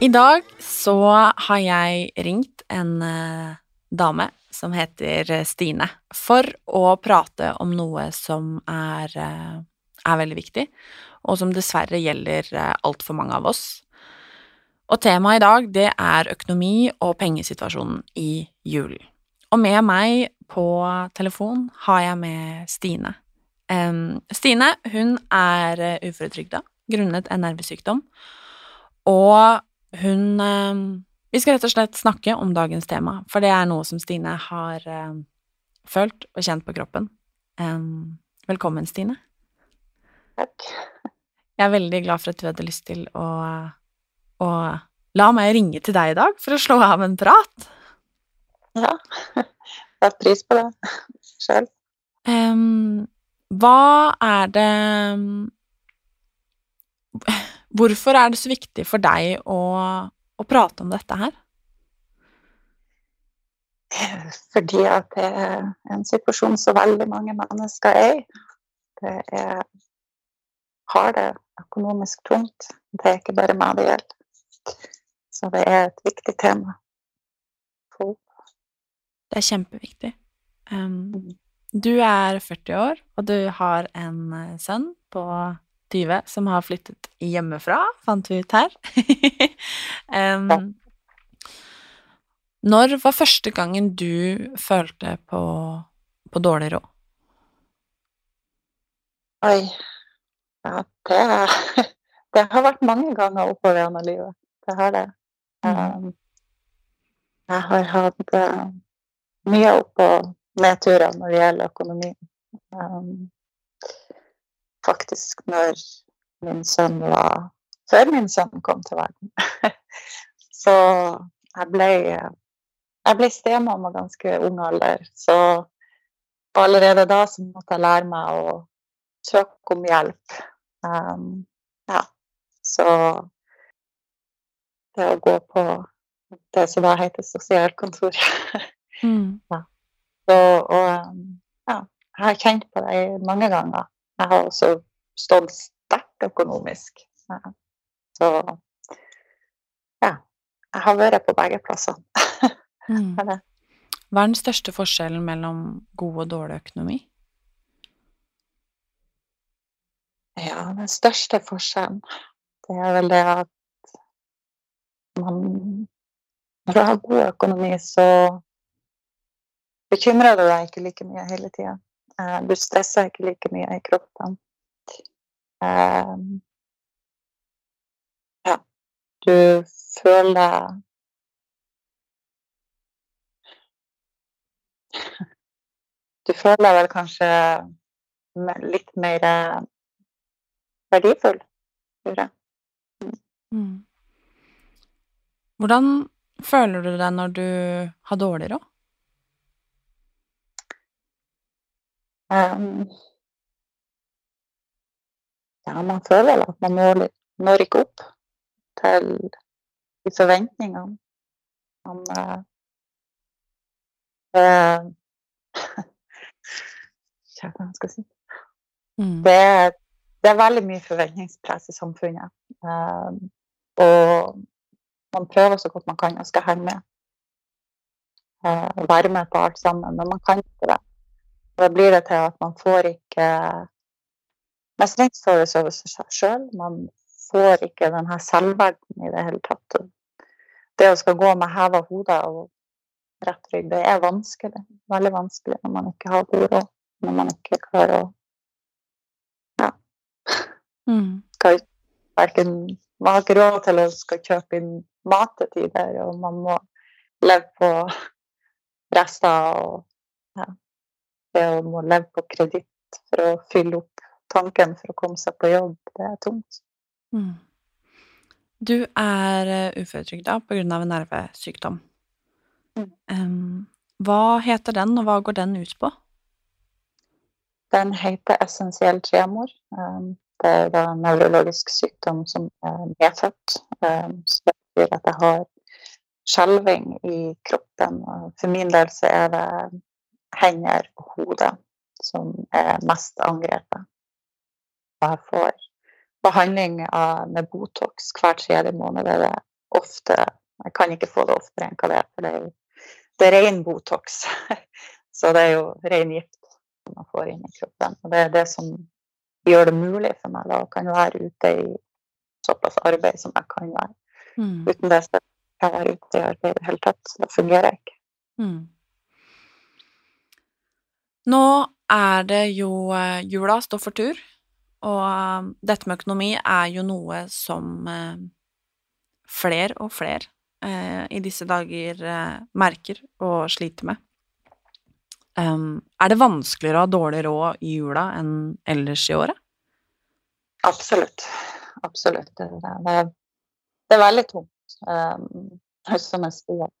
I dag så har jeg ringt en eh, dame som heter eh, Stine, for å prate om noe som er, eh, er veldig viktig, og som dessverre gjelder uh, altfor mange av oss. Og temaet i dag, det er økonomi og pengesituasjonen i julen. Og med meg på telefon har jeg med Stine. Stine, hun er uføretrygda grunnet en nervesykdom, og hun eh, Vi skal rett og slett snakke om dagens tema, for det er noe som Stine har eh, følt og kjent på kroppen. Eh, velkommen, Stine. Takk. Jeg er veldig glad for at du hadde lyst til å, å la meg ringe til deg i dag for å slå av en prat. Ja. Jeg Setter pris på det sjøl. Um, hva er det Hvorfor er det så viktig for deg å, å prate om dette her? Fordi at det er en situasjon som veldig mange mennesker er i. Det er har det økonomisk tungt. Det er ikke bare meg det gjelder. Så det er et viktig tema. For Det er kjempeviktig. Um, du er 40 år, og du har en eh, sønn på 20 som har flyttet hjemmefra, fant vi ut her. um, Ja. når var første gangen du følte på, på dårlig råd? Oi. Ja, det, det har vært mange ganger oppover gjennom livet. Det har det. Um, jeg har hatt uh, mye opp- og nedturer når det gjelder økonomi. Um, faktisk når min sønn var Før min sønn kom til verden. Så jeg ble jeg ble stemamma ganske ung alder. Så allerede da så måtte jeg lære meg å søke om hjelp. Um, ja. Så det å gå på det som da heter sosialkontor Mm. Så, og um, ja, jeg har kjent på det mange ganger. Jeg har også stått sterkt økonomisk. Så ja. Jeg har vært på begge plassene. Mm. Hva er den største forskjellen mellom god og dårlig økonomi? Ja, den største forskjellen, det er vel det at man Når du har god økonomi, så bekymrer du deg ikke like mye hele tida. Du stresser ikke like mye i kroppen. Eh, Ja. Du føler Du føler vel kanskje litt mer eh, verdifull, tror jeg. Mm. Hvordan føler du deg når du har dårlig råd? Um, ja, man føler vel at man når, når ikke opp til de forventningene. Man eh, eh, Hva skal si? Mm. Det det er veldig mye forventningspress i samfunnet. Um, og man prøver så godt man kan og skal henge med. Uh, være med på alt sammen, men man kan ikke det. Da blir det til at man får ikke mestringsfølelse over seg sjøl. Man får ikke den her selvverden i det hele tatt. Det å skal gå med heva hode og rett rygg, det er vanskelig. Veldig vanskelig når man ikke har god råd. Når man ikke klarer å Ja. Mm. Skal verken Man har ikke råd til å skal kjøpe inn mat til tider, og man må leve på rester og ja, det å må leve på kreditt for å fylle opp tanken for å komme seg på jobb, det er tungt. Mm. Du er uh, uføretrygda pga. en nervesykdom. Mm. Um, hva heter den, og hva går den ut på? Den heter essensiell tremor. Um, det er en nevrologisk sykdom som er medfødt. Um, så det betyr at jeg har skjelving i kroppen. Og for min del så er det hender og hode som er mest angrepet. Og jeg får behandling av, med Botox hver tredje måned. Det er ofte Jeg kan ikke få det oftere enn hva det er, for det er, jo, det er ren Botox. Så det er jo ren gift man får inn i kroppen. Og det er det som gjør det mulig for meg da, å kan være ute i såpass arbeid som jeg kan være. Mm. Uten det så kan jeg være ute i arbeid i det hele tatt. Så det fungerer ikke. Mm. Nå er det jo eh, jula står for tur, og eh, dette med økonomi er jo noe som flere fler og fler eh, i disse dager eh, merker og sliter med. Er det vanskeligere å ha dårlig råd i jula enn ellers i året? Absolutt. Absolutt. Det, det, det er veldig tungt. Um, som jeg sier,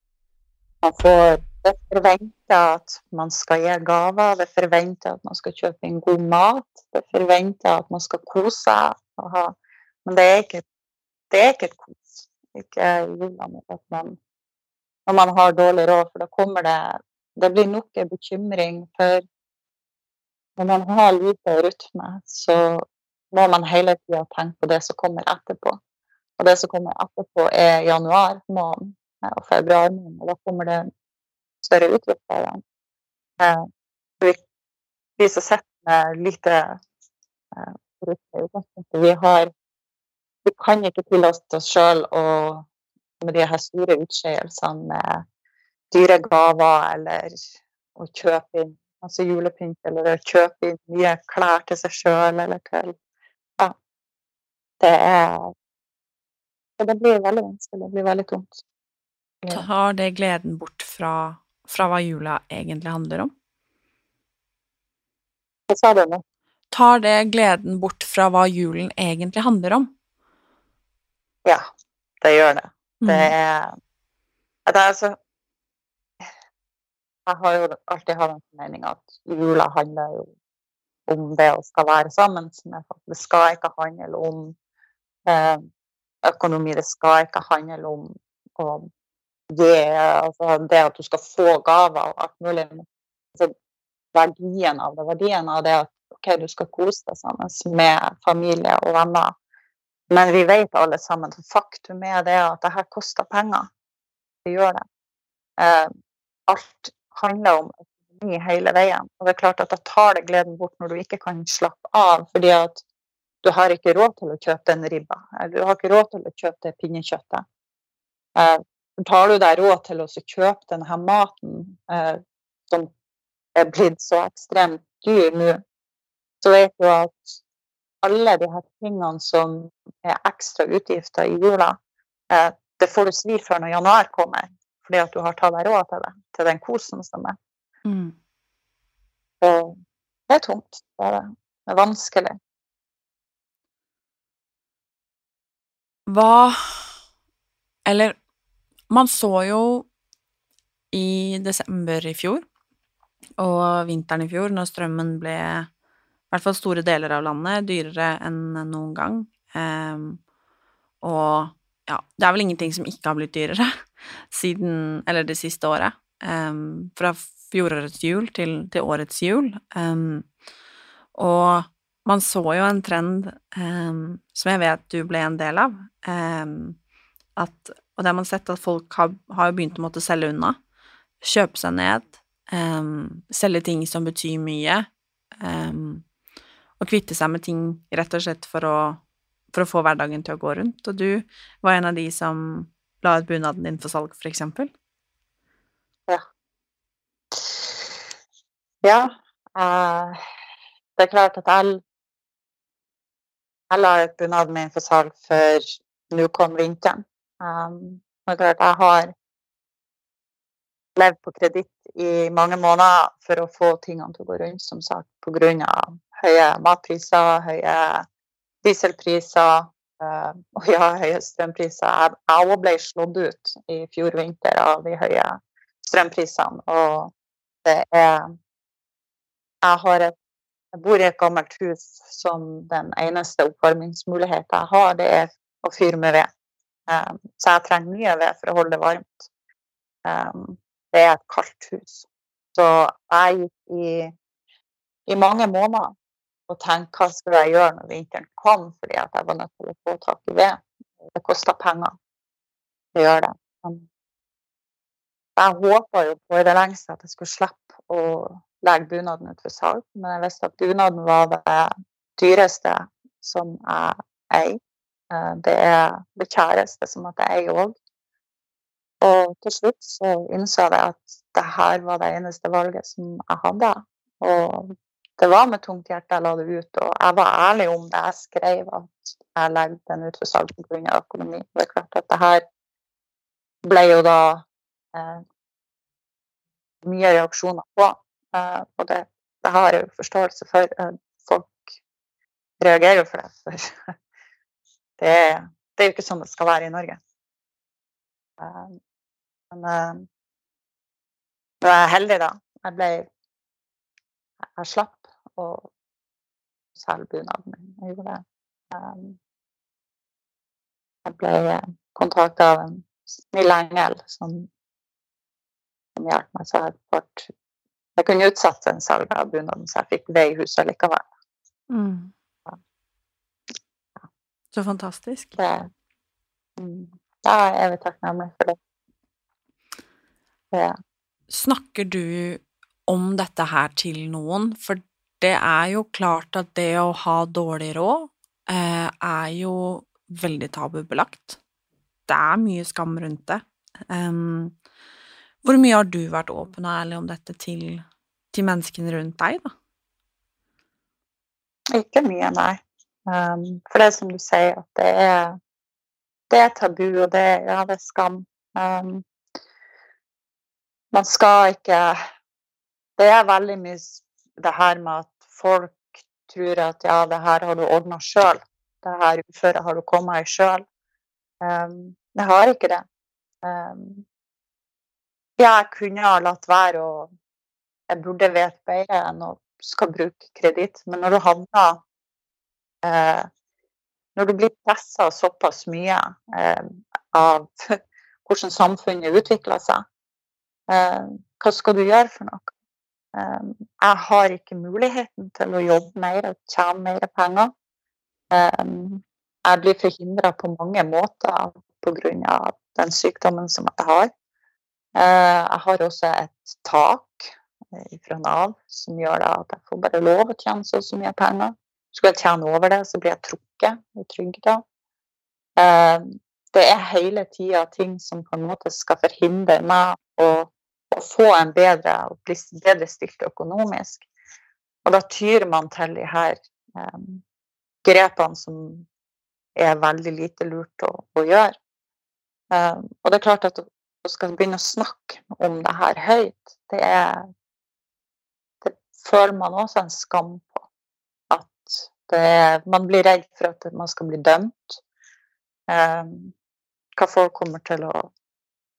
man får det forventa at man skal gi gaver, det forventa at man skal kjøpe inn god mat, det forventa at man skal kose seg. Men det er ikke, det er ikke et kos. Ikke jula at man, når man har dårlig råd, for da kommer det Det blir nok en bekymring for når man har lite rytme, så må man hele tida tenke på det som kommer etterpå. Og det som kommer etterpå, er januar måned og februar måned. Da kommer det større utvikling igjen. Eh, vi, vi som sitter med lite eh, vi har Vi kan ikke tillate oss sjøl å med de her store utskeielsene med dyre gaver eller å kjøpe inn altså julepynt eller å kjøpe inn nye klær til seg sjøl eller til Ja. Det er Det blir veldig vanskelig. Det blir veldig tungt. Tar det gleden bort fra, fra hva jula egentlig handler om? Hva sa du nå? Tar det gleden bort fra hva julen egentlig handler om? Ja, det gjør det. Det Mm. er, det er altså Jeg har jo alltid hatt en formening at jula handler jo om det å skal være sammen. som er faktisk- Det skal ikke handle om eh, økonomi, det skal ikke handle om å gi altså det at du skal få gaver og alt mulig. Altså, verdien av det. Verdien av det at ok, du skal kose deg sammen med familie og venner. Men vi vet alle sammen at faktum er det at det her koster penger. Det gjør det. Eh, alt handler om økonomi hele veien. Og det er klart at da tar det gleden bort når du ikke kan slappe av fordi at du har ikke råd til å kjøpe den ribba. Eller du har ikke råd til å kjøpe det pinnekjøttet. Tar du deg råd til å kjøpe denne maten eh, som er blitt så ekstremt dyr nå, så vet du at alle de her tingene som er ekstra utgifter i jula, eh, det får du svi for når januar kommer. Fordi at du har tatt deg råd til det. Til den kosen som er. Mm. Og det er tungt. Det er, det er vanskelig. Hva Eller man så jo i desember i fjor og vinteren i fjor, når strømmen ble, i hvert fall store deler av landet, dyrere enn noen gang. Um, og ja, det er vel ingenting som ikke har blitt dyrere siden Eller det siste året. Um, fra fjorårets jul til, til årets jul. Um, og man så jo en trend som jeg vet du ble en del av, at, og det har man sett at folk har, har begynt å måtte selge unna, kjøpe seg ned, Um, selge ting som betyr mye. Um, og kvitte seg med ting rett og slett for å, for å få hverdagen til å gå rundt. Og du var en av de som la ut bunaden din for salg, for eksempel. Ja. Ja. Uh, det er klart at jeg, jeg la ut bunaden min for salg før nå kom vinteren. Um, det er klart jeg har levd på kreditt i mange måneder for å få tingene til å gå rundt, som sagt, pga. høye matpriser, høye dieselpriser uh, og ja, høye strømpriser. Jeg òg ble slått ut i fjor vinter av de høye strømprisene, og det er Jeg har et jeg bor i et gammelt hus som den eneste oppvarmingsmuligheten jeg har, det er å fyre med ved. Um, så jeg trenger mye ved for å holde det varmt. Um, det er et kaldt hus. Så jeg gikk i, i mange måneder og tenkte hva skal jeg gjøre når vinteren kom, fordi jeg var nødt til å få tak i ved. Det koster penger. Det gjør det. Jeg håpa jo på i det lengste at jeg skulle slippe å legge bunaden ut for salg, men jeg visste at bunaden var det dyreste som jeg eier. Eh, det er det kjæreste som at jeg òg. Og til slutt så innså jeg at det her var det eneste valget som jeg hadde. Og det var med tungt hjerte jeg la det ut, og jeg var ærlig om det. Jeg skrev at jeg legger den ut for salg pga. økonomi. Det er klart at det her ble jo da eh, mye reaksjoner på. Eh, og det, det, har jeg jo forståelse for. Eh, folk reagerer jo for det. For det, det, er jo ikke sånn det skal være i Norge. Eh, men uh, jeg er heldig, da. Jeg ble Jeg slapp å selge bunaden min. Jeg gjorde det. Um, jeg ble kontakta av en snill engel som, som hjalp meg. Så fått, jeg kunne utsette en salg av bunaden, så jeg fikk det i huset likevel. Mm. Ja. Så fantastisk. Det, mm, da er vi takknemlige for det. Ja. Snakker du om dette her til noen? For det er jo klart at det å ha dårlig råd eh, er jo veldig tabubelagt. Det er mye skam rundt det. Um, hvor mye har du vært åpen og ærlig om dette til, til menneskene rundt deg, da? Ikke mye, nei. Um, for det er som du sier, at det er, det er tabu, og det, ja, det er skam. Um, man skal ikke Det er veldig mye det her med at folk tror at ja, det her har du ordna sjøl. Det her uføret har du kommet i sjøl. Um, jeg har ikke det. Um, jeg kunne ha latt være og Jeg burde vite bedre enn å skal bruke kreditt, men når du havner eh, Når du blir pressa såpass mye eh, av hvordan samfunnet utvikler seg, Eh, hva skal du gjøre for noe? Eh, jeg har ikke muligheten til å jobbe mer og tjene mer penger. Eh, jeg blir forhindra på mange måter pga. den sykdommen som jeg har. Jeg har også et tak fra Nav som gjør at jeg får bare lov å tjene så mye penger. Skulle jeg tjene over det, så blir jeg trukket i trygda. Det er hele tida ting som på en måte skal forhindre meg å å få en bedre og bli bedre stilt økonomisk. Og da tyr man til de her um, grepene som er veldig lite lurt å, å gjøre. Um, og det er klart at å skal begynne å snakke om det her høyt, det er Det føler man også en skam det er Man blir redd for at man skal bli dømt. Eh, hva folk kommer til å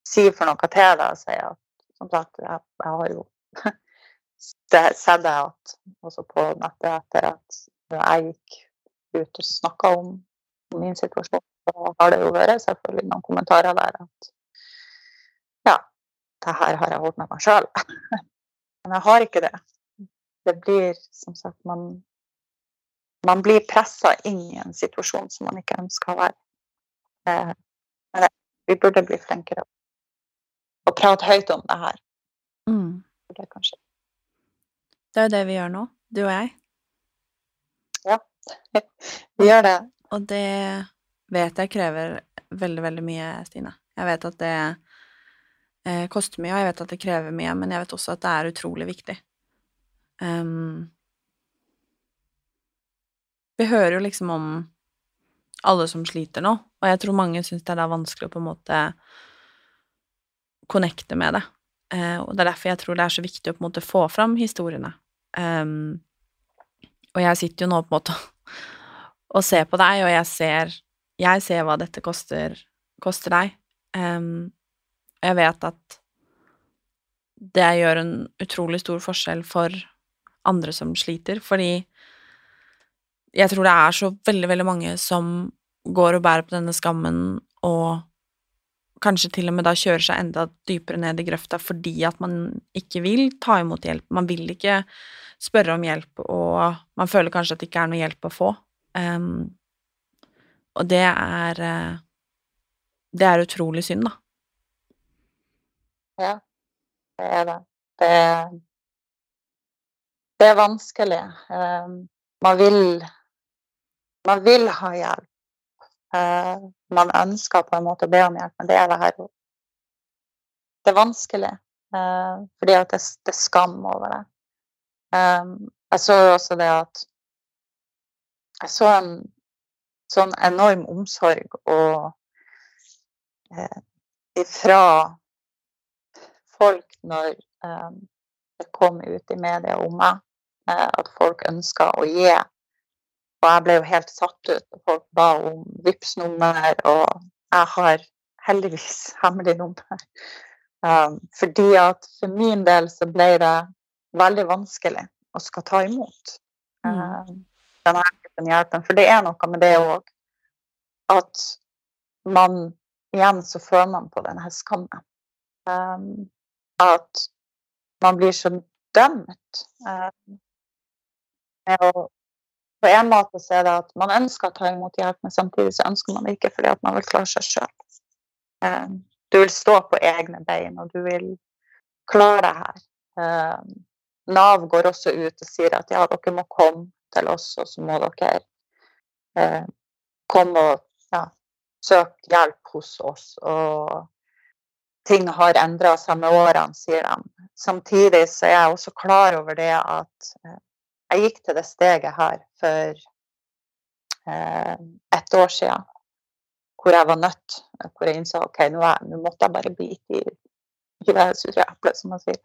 si for noe til deg si at som sagt, jeg, jeg har jo sett det at også på nettet etter at jeg gikk ut og snakka om min situasjon, så har det jo vært selvfølgelig noen kommentarer der at ja, det her har jeg holdt med meg sjøl. Men jeg har ikke det. Det blir som sagt man, man blir pressa inn i en situasjon som man ikke ønsker å være. Eh, men vi burde bli flinkere å prate høyt om det her. Mm. det. Det er jo det vi gjør nå, du og jeg. Ja, Vi gjør det. Og det vet jeg krever veldig, veldig mye, Stine. Jeg vet at det eh, koster mye, og jeg vet at det krever mye, men jeg vet også at det er utrolig viktig. Um, vi hører jo liksom om alle som sliter nå, og jeg tror mange syns det er da vanskelig å på en måte connecte med det. Eh, og det er derfor jeg tror det er så viktig å på en måte få fram historiene. Um, og jeg sitter jo nå på en måte og ser på deg, og jeg ser, jeg ser hva dette koster, koster deg. Um, jeg vet at det gjør en utrolig stor forskjell for andre som sliter, fordi jeg tror det er så veldig, veldig mange som går og bærer på denne skammen og kanskje til og med da kjører seg enda dypere ned i grøfta fordi at man ikke vil ta imot hjelp, man vil ikke spørre om hjelp, og man føler kanskje at det ikke er noe hjelp å få. Um, og det er eh, Det er utrolig synd, da. Ja, det er det. Det det er vanskelig. Um, man vil Man vil ha hjelp. Uh, man ønsker på en måte å be om hjelp, men det er det her Det er vanskelig. Uh, fordi at det, er skam over det. Um, jeg så også det at Jeg så en sånn enorm omsorg og uh, ifra folk når det kom ut i media om meg, at folk ønska å gi og jeg ble jo helt satt ut. og Folk ba om vips nummer og jeg har heldigvis hemmelig nummer. Um, fordi at for min del så ble det veldig vanskelig å skal ta imot mm. um, denne hjelpen. For det er noe med det òg at man Igjen så føler man på denne skammen. Um, at man blir så dømt. Um, med å på en måte så er det at man ønsker å ta imot hjelp, men samtidig så ønsker man det ikke fordi at man vil klare seg sjøl. Eh, du vil stå på egne bein, og du vil klare det her. Eh, Nav går også ut og sier at ja, dere må komme til oss, og så må dere eh, komme og ja, søke hjelp hos oss. Og ting har endra seg med årene, sier de. Samtidig så er jeg også klar over det at jeg gikk til det steget her for eh, et år siden, hvor jeg var nødt, hvor jeg innså ok, nå, er, nå måtte jeg bare bite i i det sure eplet, som man sier,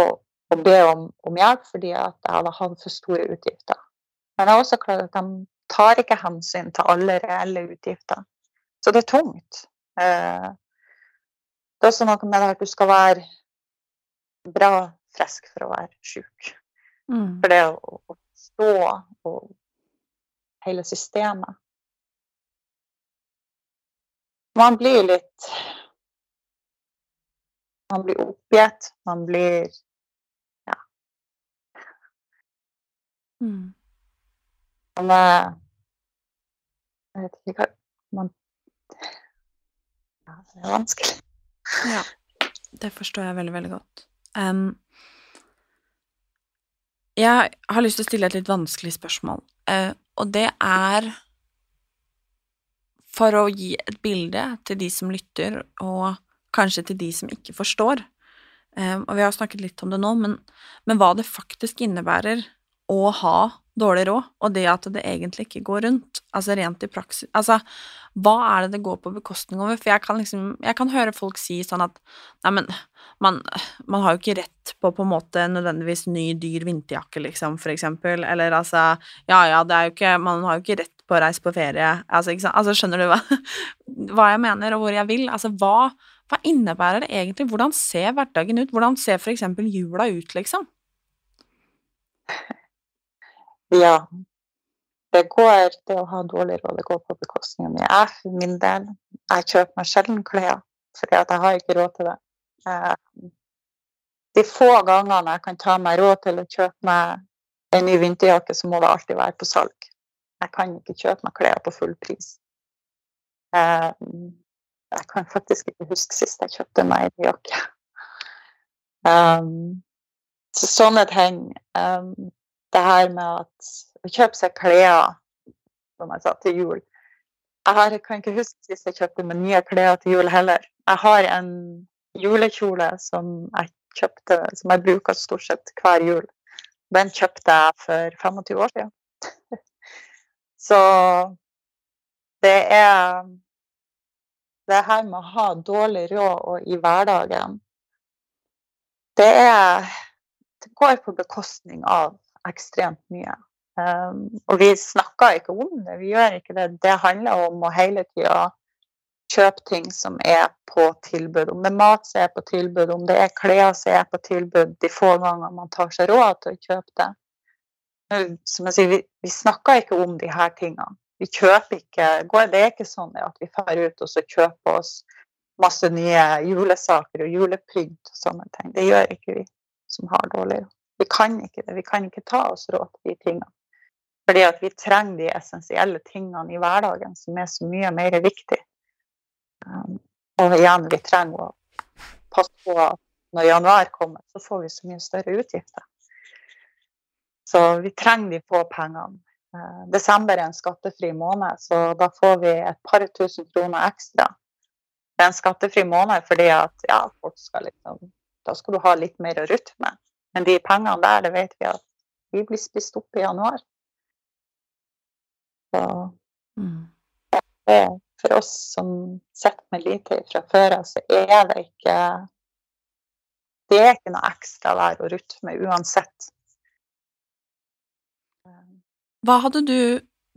og, og be om, om, hjelp fordi at jeg hadde hatt for store utgifter. Men jeg har også klart at de tar ikke hensyn til alle reelle utgifter. Så det er tungt. Eh, det er også noe med det at du skal være bra frisk for å være sjuk. Mm. For det å, å stå og hele systemet Man blir litt Man blir oppgitt. Man blir Ja. Mm. Man er Jeg vet ikke hva man ja, Det er vanskelig. Ja. Det forstår jeg veldig, veldig godt. Um, jeg har lyst til å stille et litt vanskelig spørsmål, eh, og det er for å gi et bilde til de som lytter, og kanskje til de som ikke forstår. Eh, og vi har snakket litt om det nå, men, men hva det faktisk innebærer å ha dårlig råd, og det at det egentlig ikke går rundt, altså rent i praksis Altså, hva er det det går på bekostning over? For jeg kan liksom Jeg kan høre folk si sånn at Nei, men man, man har jo ikke rett på på en måte nødvendigvis ny, dyr vinterjakke, liksom, for eksempel, eller altså Ja, ja, det er jo ikke Man har jo ikke rett på å reise på ferie, altså, ikke sant Altså, skjønner du hva, hva jeg mener, og hvor jeg vil? Altså, hva, hva innebærer det egentlig? Hvordan ser hverdagen ut? Hvordan ser for eksempel jula ut, liksom? Ja. Det går, det å ha dårlig råd, det går på bekostning av mye. Jeg for min del, jeg kjøper meg sjelden klær, fordi jeg har ikke råd til det. Eh, de få gangene jeg kan ta meg råd til å kjøpe meg en ny vinterjakke, så må det alltid være på salg. Jeg kan ikke kjøpe meg klær på full pris. Eh, jeg kan faktisk ikke huske sist jeg kjøpte meg en jakke. Um, Så sånne ting. Um, det her med at å kjøpe seg klær, som jeg sa, til jul. Jeg har, kan ikke huske sist jeg kjøpte meg nye klær til jul heller. Jeg har en julekjole som jeg kjøpte, som jeg bruker stort sett hver jul. Den kjøpte jeg for 25 år siden. Så det er det her med å ha dårlig råd i hverdagen, det er Det går på bekostning av ekstremt mye. Um, og vi snakker ikke om det, vi gjør ikke det. Det handler om å hele tida kjøpe ting som er på tilbud. Om det er mat som er på tilbud, om det er klær som er på tilbud de få ganger man tar seg råd til å kjøpe det. Som jeg sier, vi, vi snakker ikke om de her tingene. Vi kjøper ikke Det er ikke sånn at vi drar ut og så kjøper oss masse nye julesaker og julepynt og sånne ting. Det gjør ikke vi som har dårlig råd. Vi kan ikke det. Vi kan ikke ta oss råd til de tingene. Fordi at vi trenger de essensielle tingene i hverdagen som er så mye mer viktig. Um, og igjen, vi trenger å passe på at når januar kommer, så får vi så mye større utgifter. Så vi trenger de få pengene. Uh, desember er en skattefri måned, så da får vi et par tusen kroner ekstra. Det er en skattefri måned fordi at ja, folk skal liksom Da skal du ha litt mer å rutte med. Men de pengene der, det vet vi at de blir spist opp i januar. Så mm. for oss som sitter med lite fra før av, så er det ikke Det er ikke noe ekstra der å rutte med uansett. Hva hadde du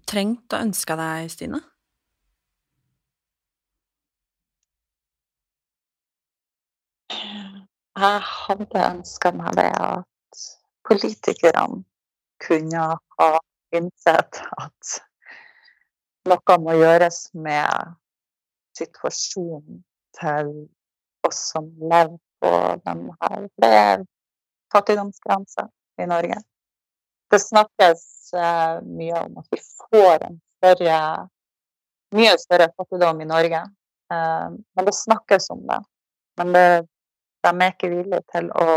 trengt og ønska deg, Stine? Jeg hadde ønska meg det at politikerne kunne ha innsett at noe må gjøres med situasjonen til oss som lever på denne her. Det fattigdomsgrense i Norge. Det snakkes uh, mye om at vi får en større, mye større fattigdom i Norge. Uh, men det snakkes om det. Men det de er ikke villige til å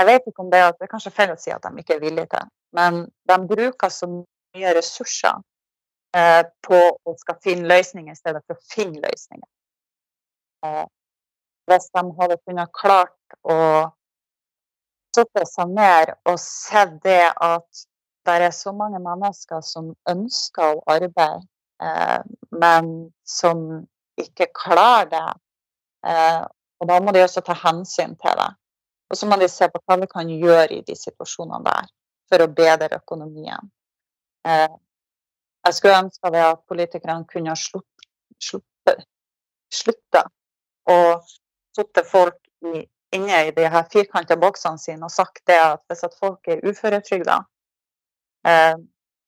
Jeg vet ikke om det er, det er kanskje feil å si at de ikke er villige til, men de bruker så mye ressurser eh, på å skal finne løsninger i stedet for å finne løsninger. Eh, hvis de hadde kunnet klart å sette seg ned og se det at det er så mange mennesker som ønsker å arbeide, eh, men som ikke klarer det. Eh, og da må de også ta hensyn til det. Og så må de se på hva vi kan gjøre i de situasjonene der for å bedre økonomien. Eh, jeg skulle ønske det at politikerne kunne slutte, slutte å sitte folk inne i de her firkanta boksene sine og sagt det at hvis at folk er uføretrygda, eh,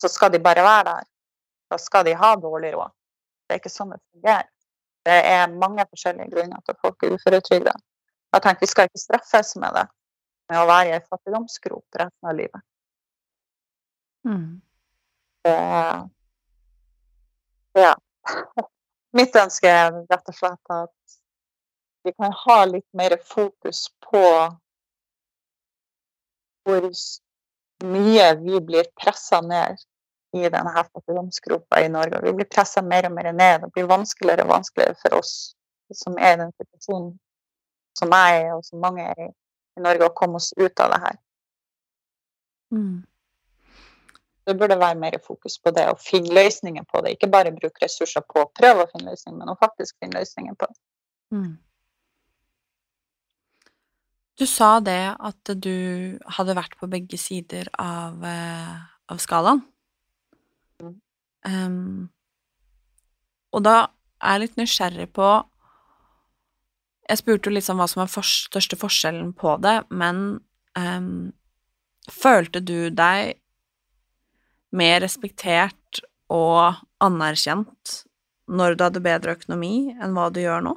så skal de bare være der. Da skal de ha dårlig råd. Det er ikke sånn det fungerer. Det er mange forskjellige grunner til at folk er uføretrygda. Jeg tenker vi skal ikke straffes med det, med å være i en fattigdomsgrop resten av livet. Mm. Det, ja. Mitt ønske er rett og slett at vi kan ha litt mer fokus på hvor mye vi blir pressa ned i denne fattigdomsgropa i Norge. Vi blir pressa mer og mer ned. Det blir vanskeligere og vanskeligere for oss som er i den situasjonen som jeg er, og som mange er i, i Norge, å komme oss ut av det her. Mm. Det burde være mer fokus på det, å finne løsninger på det. Ikke bare bruke ressurser på å prøve å finne løsninger, men å faktisk finne løsninger på det. Mm. Du sa det at du hadde vært på begge sider av, eh, av skalaen. Um, og da er jeg litt nysgjerrig på Jeg spurte jo liksom hva som er for, største forskjellen på det, men um, følte du deg mer respektert og anerkjent når du hadde bedre økonomi enn hva du gjør nå?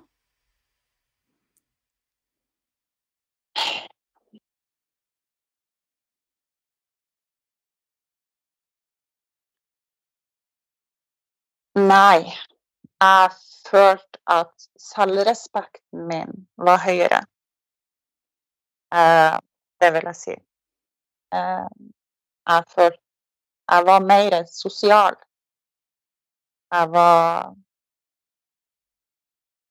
Nei. Jeg følte at selvrespekten min var høyere. Eh, Det vil jeg si. Eh, jeg følte Jeg var mer sosial. Jeg var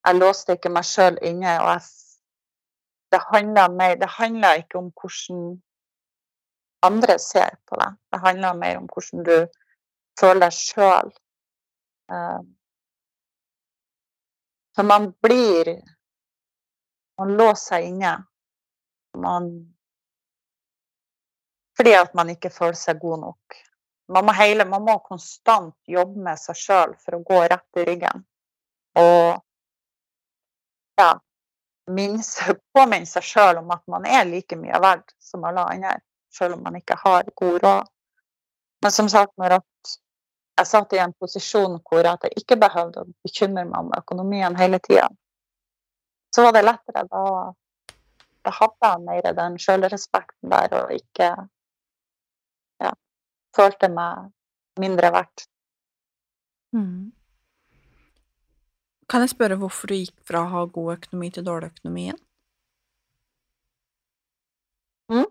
Jeg låste ikke meg sjøl inne, og jeg Det handla mer Det handla ikke om hvordan andre ser på deg. Det handla mer om hvordan du føler deg sjøl. For man blir Man låser seg inne. Man Fordi at man ikke føler seg god nok. Man må, hele, man må konstant jobbe med seg sjøl for å gå rett i ryggen. Og ja minne, Påminne seg sjøl om at man er like mye verdt som alle andre, sjøl om man ikke har god råd. Men som sagt, når jeg satt i en posisjon hvor jeg ikke behøvde å bekymre meg om økonomien hele tida, så var det lettere. Da, da hadde jeg mer den sjølrespekten der og ikke ja, følte meg mindre verdt. Mm. Kan jeg spørre hvorfor du gikk fra å ha god økonomi til dårlig økonomi igjen? Mm?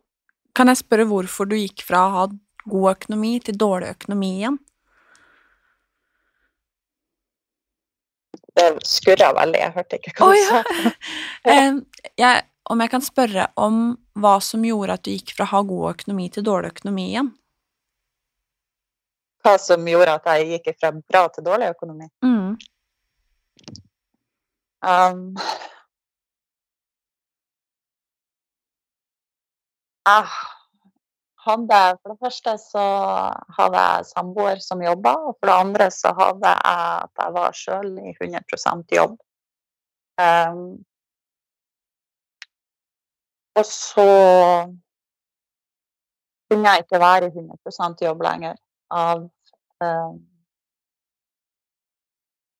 Kan jeg spørre hvorfor du gikk fra å ha god økonomi til dårlig økonomi igjen? Det skurra veldig, jeg hørte ikke hva du ja! sa. Om jeg kan spørre om hva som gjorde at du gikk fra å ha god økonomi til dårlig økonomi igjen? Hva som gjorde at jeg gikk fra bra til dårlig økonomi. Mm. Um, jeg hadde For det første så hadde jeg samboer som jobba, og for det andre så hadde jeg at jeg var sjøl i 100 jobb. Um, og så kunne jeg ikke være i 100 jobb lenger av um,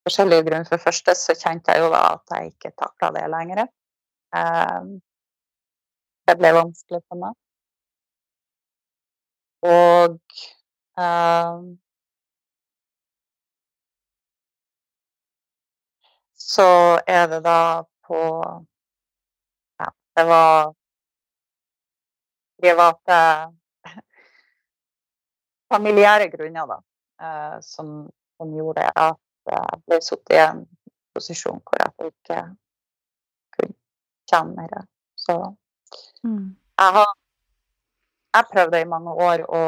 forskjellige grunner. For det første så kjente jeg jo da at jeg ikke takla det lenger. Um, det ble vanskelig for meg. Og eh, så er det da på Ja, det var private familiære grunner, da, eh, som, som gjorde at jeg ble satt i en posisjon hvor jeg ikke kunne tjene mer. Så Mm. jeg har Jeg prøvde i mange år å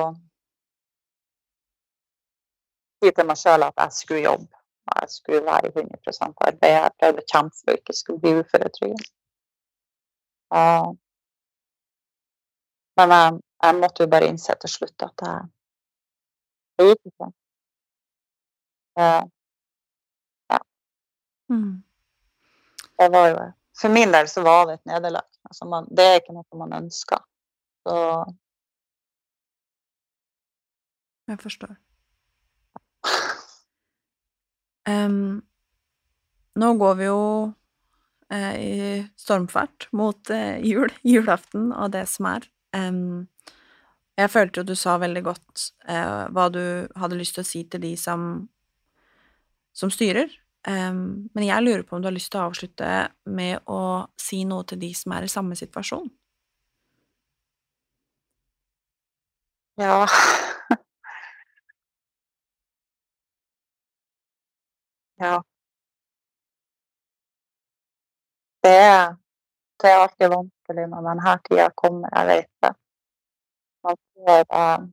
si til meg sjøl at jeg skulle jobbe. Og jeg skulle være i 100 arbeid. Jeg prøvde å kjempe for ikke skulle bli uføretrygdet. Uh, men jeg, jeg måtte jo bare innse til slutt at jeg det gikk ikke. Ja. Mm. det var jo For min del så var det et nederlag. Altså det er ikke noe man ønsker. Så Jeg forstår. Um, nå går vi jo uh, i stormfart mot uh, jul, julaften og det som er. Um, jeg følte jo du sa veldig godt uh, hva du hadde lyst til å si til de som, som styrer. Um, men jeg lurer på om du har lyst til å avslutte med å si noe til de som er i samme situasjon. ja. Ja. Det er, det er alltid vanskelig når denne tida kommer, jeg vet det. Man får eh,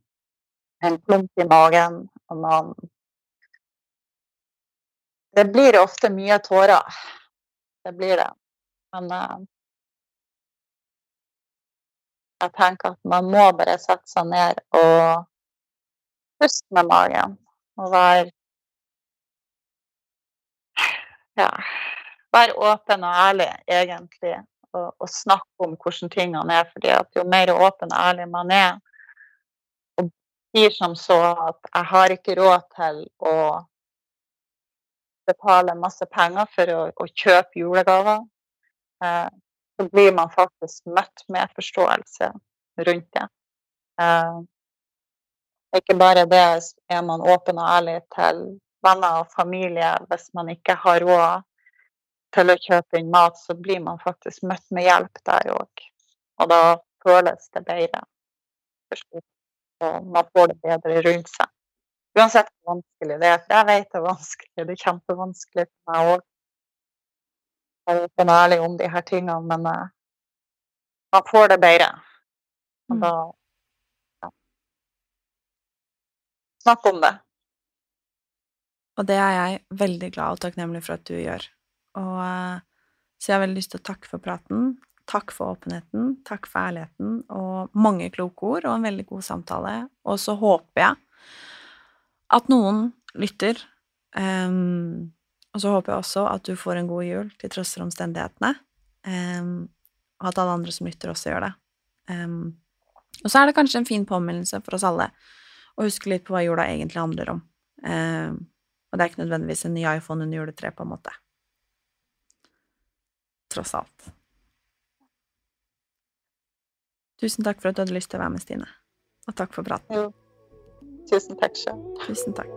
en klump i magen, og man Det blir ofte mye tårer. Det blir det. Men eh, jeg tenker at man må bare sette seg ned og puste med magen. Og være ja, Vær åpen og ærlig, egentlig. Og, og snakke om hvordan tingene er. fordi at jo mer åpen og ærlig man er, og sier som så at 'jeg har ikke råd til å betale masse penger for å, å kjøpe julegaver', eh, så blir man faktisk møtt med forståelse rundt det. Eh, ikke bare det er man åpen og ærlig til venner og familie hvis man ikke har råd til å kjøpe inn mat, så blir man faktisk møtt med hjelp der òg. Og da føles det bedre. Og man får det bedre rundt seg. Uansett hvor vanskelig det er. For jeg vet det er vanskelig. Det er kjempevanskelig for meg òg. Jeg er og ærlig om de her tingene, men eh, man får det bedre. Og Mm. da ja. Snakk om det. Og det er jeg veldig glad og takknemlig for at du gjør. Og eh, så jeg har veldig lyst til å takke for praten. Takk for åpenheten, takk for ærligheten og mange kloke ord og en veldig god samtale. Og så håper jeg at noen lytter. Um, og så håper jeg også at du får en god jul til tross for omstendighetene. Um, og at alle andre som lytter, også gjør det. Um, og så er det kanskje en fin påminnelse for oss alle å huske litt på hva jula egentlig handler om. Ehm, og det er ikke nødvendigvis en ny iPhone under juletreet, på en måte. Tross alt. Tusen takk for at du hadde lyst til å være med, Stine. Og takk for praten. Jo. Tusen takk sjøl. Tusen takk.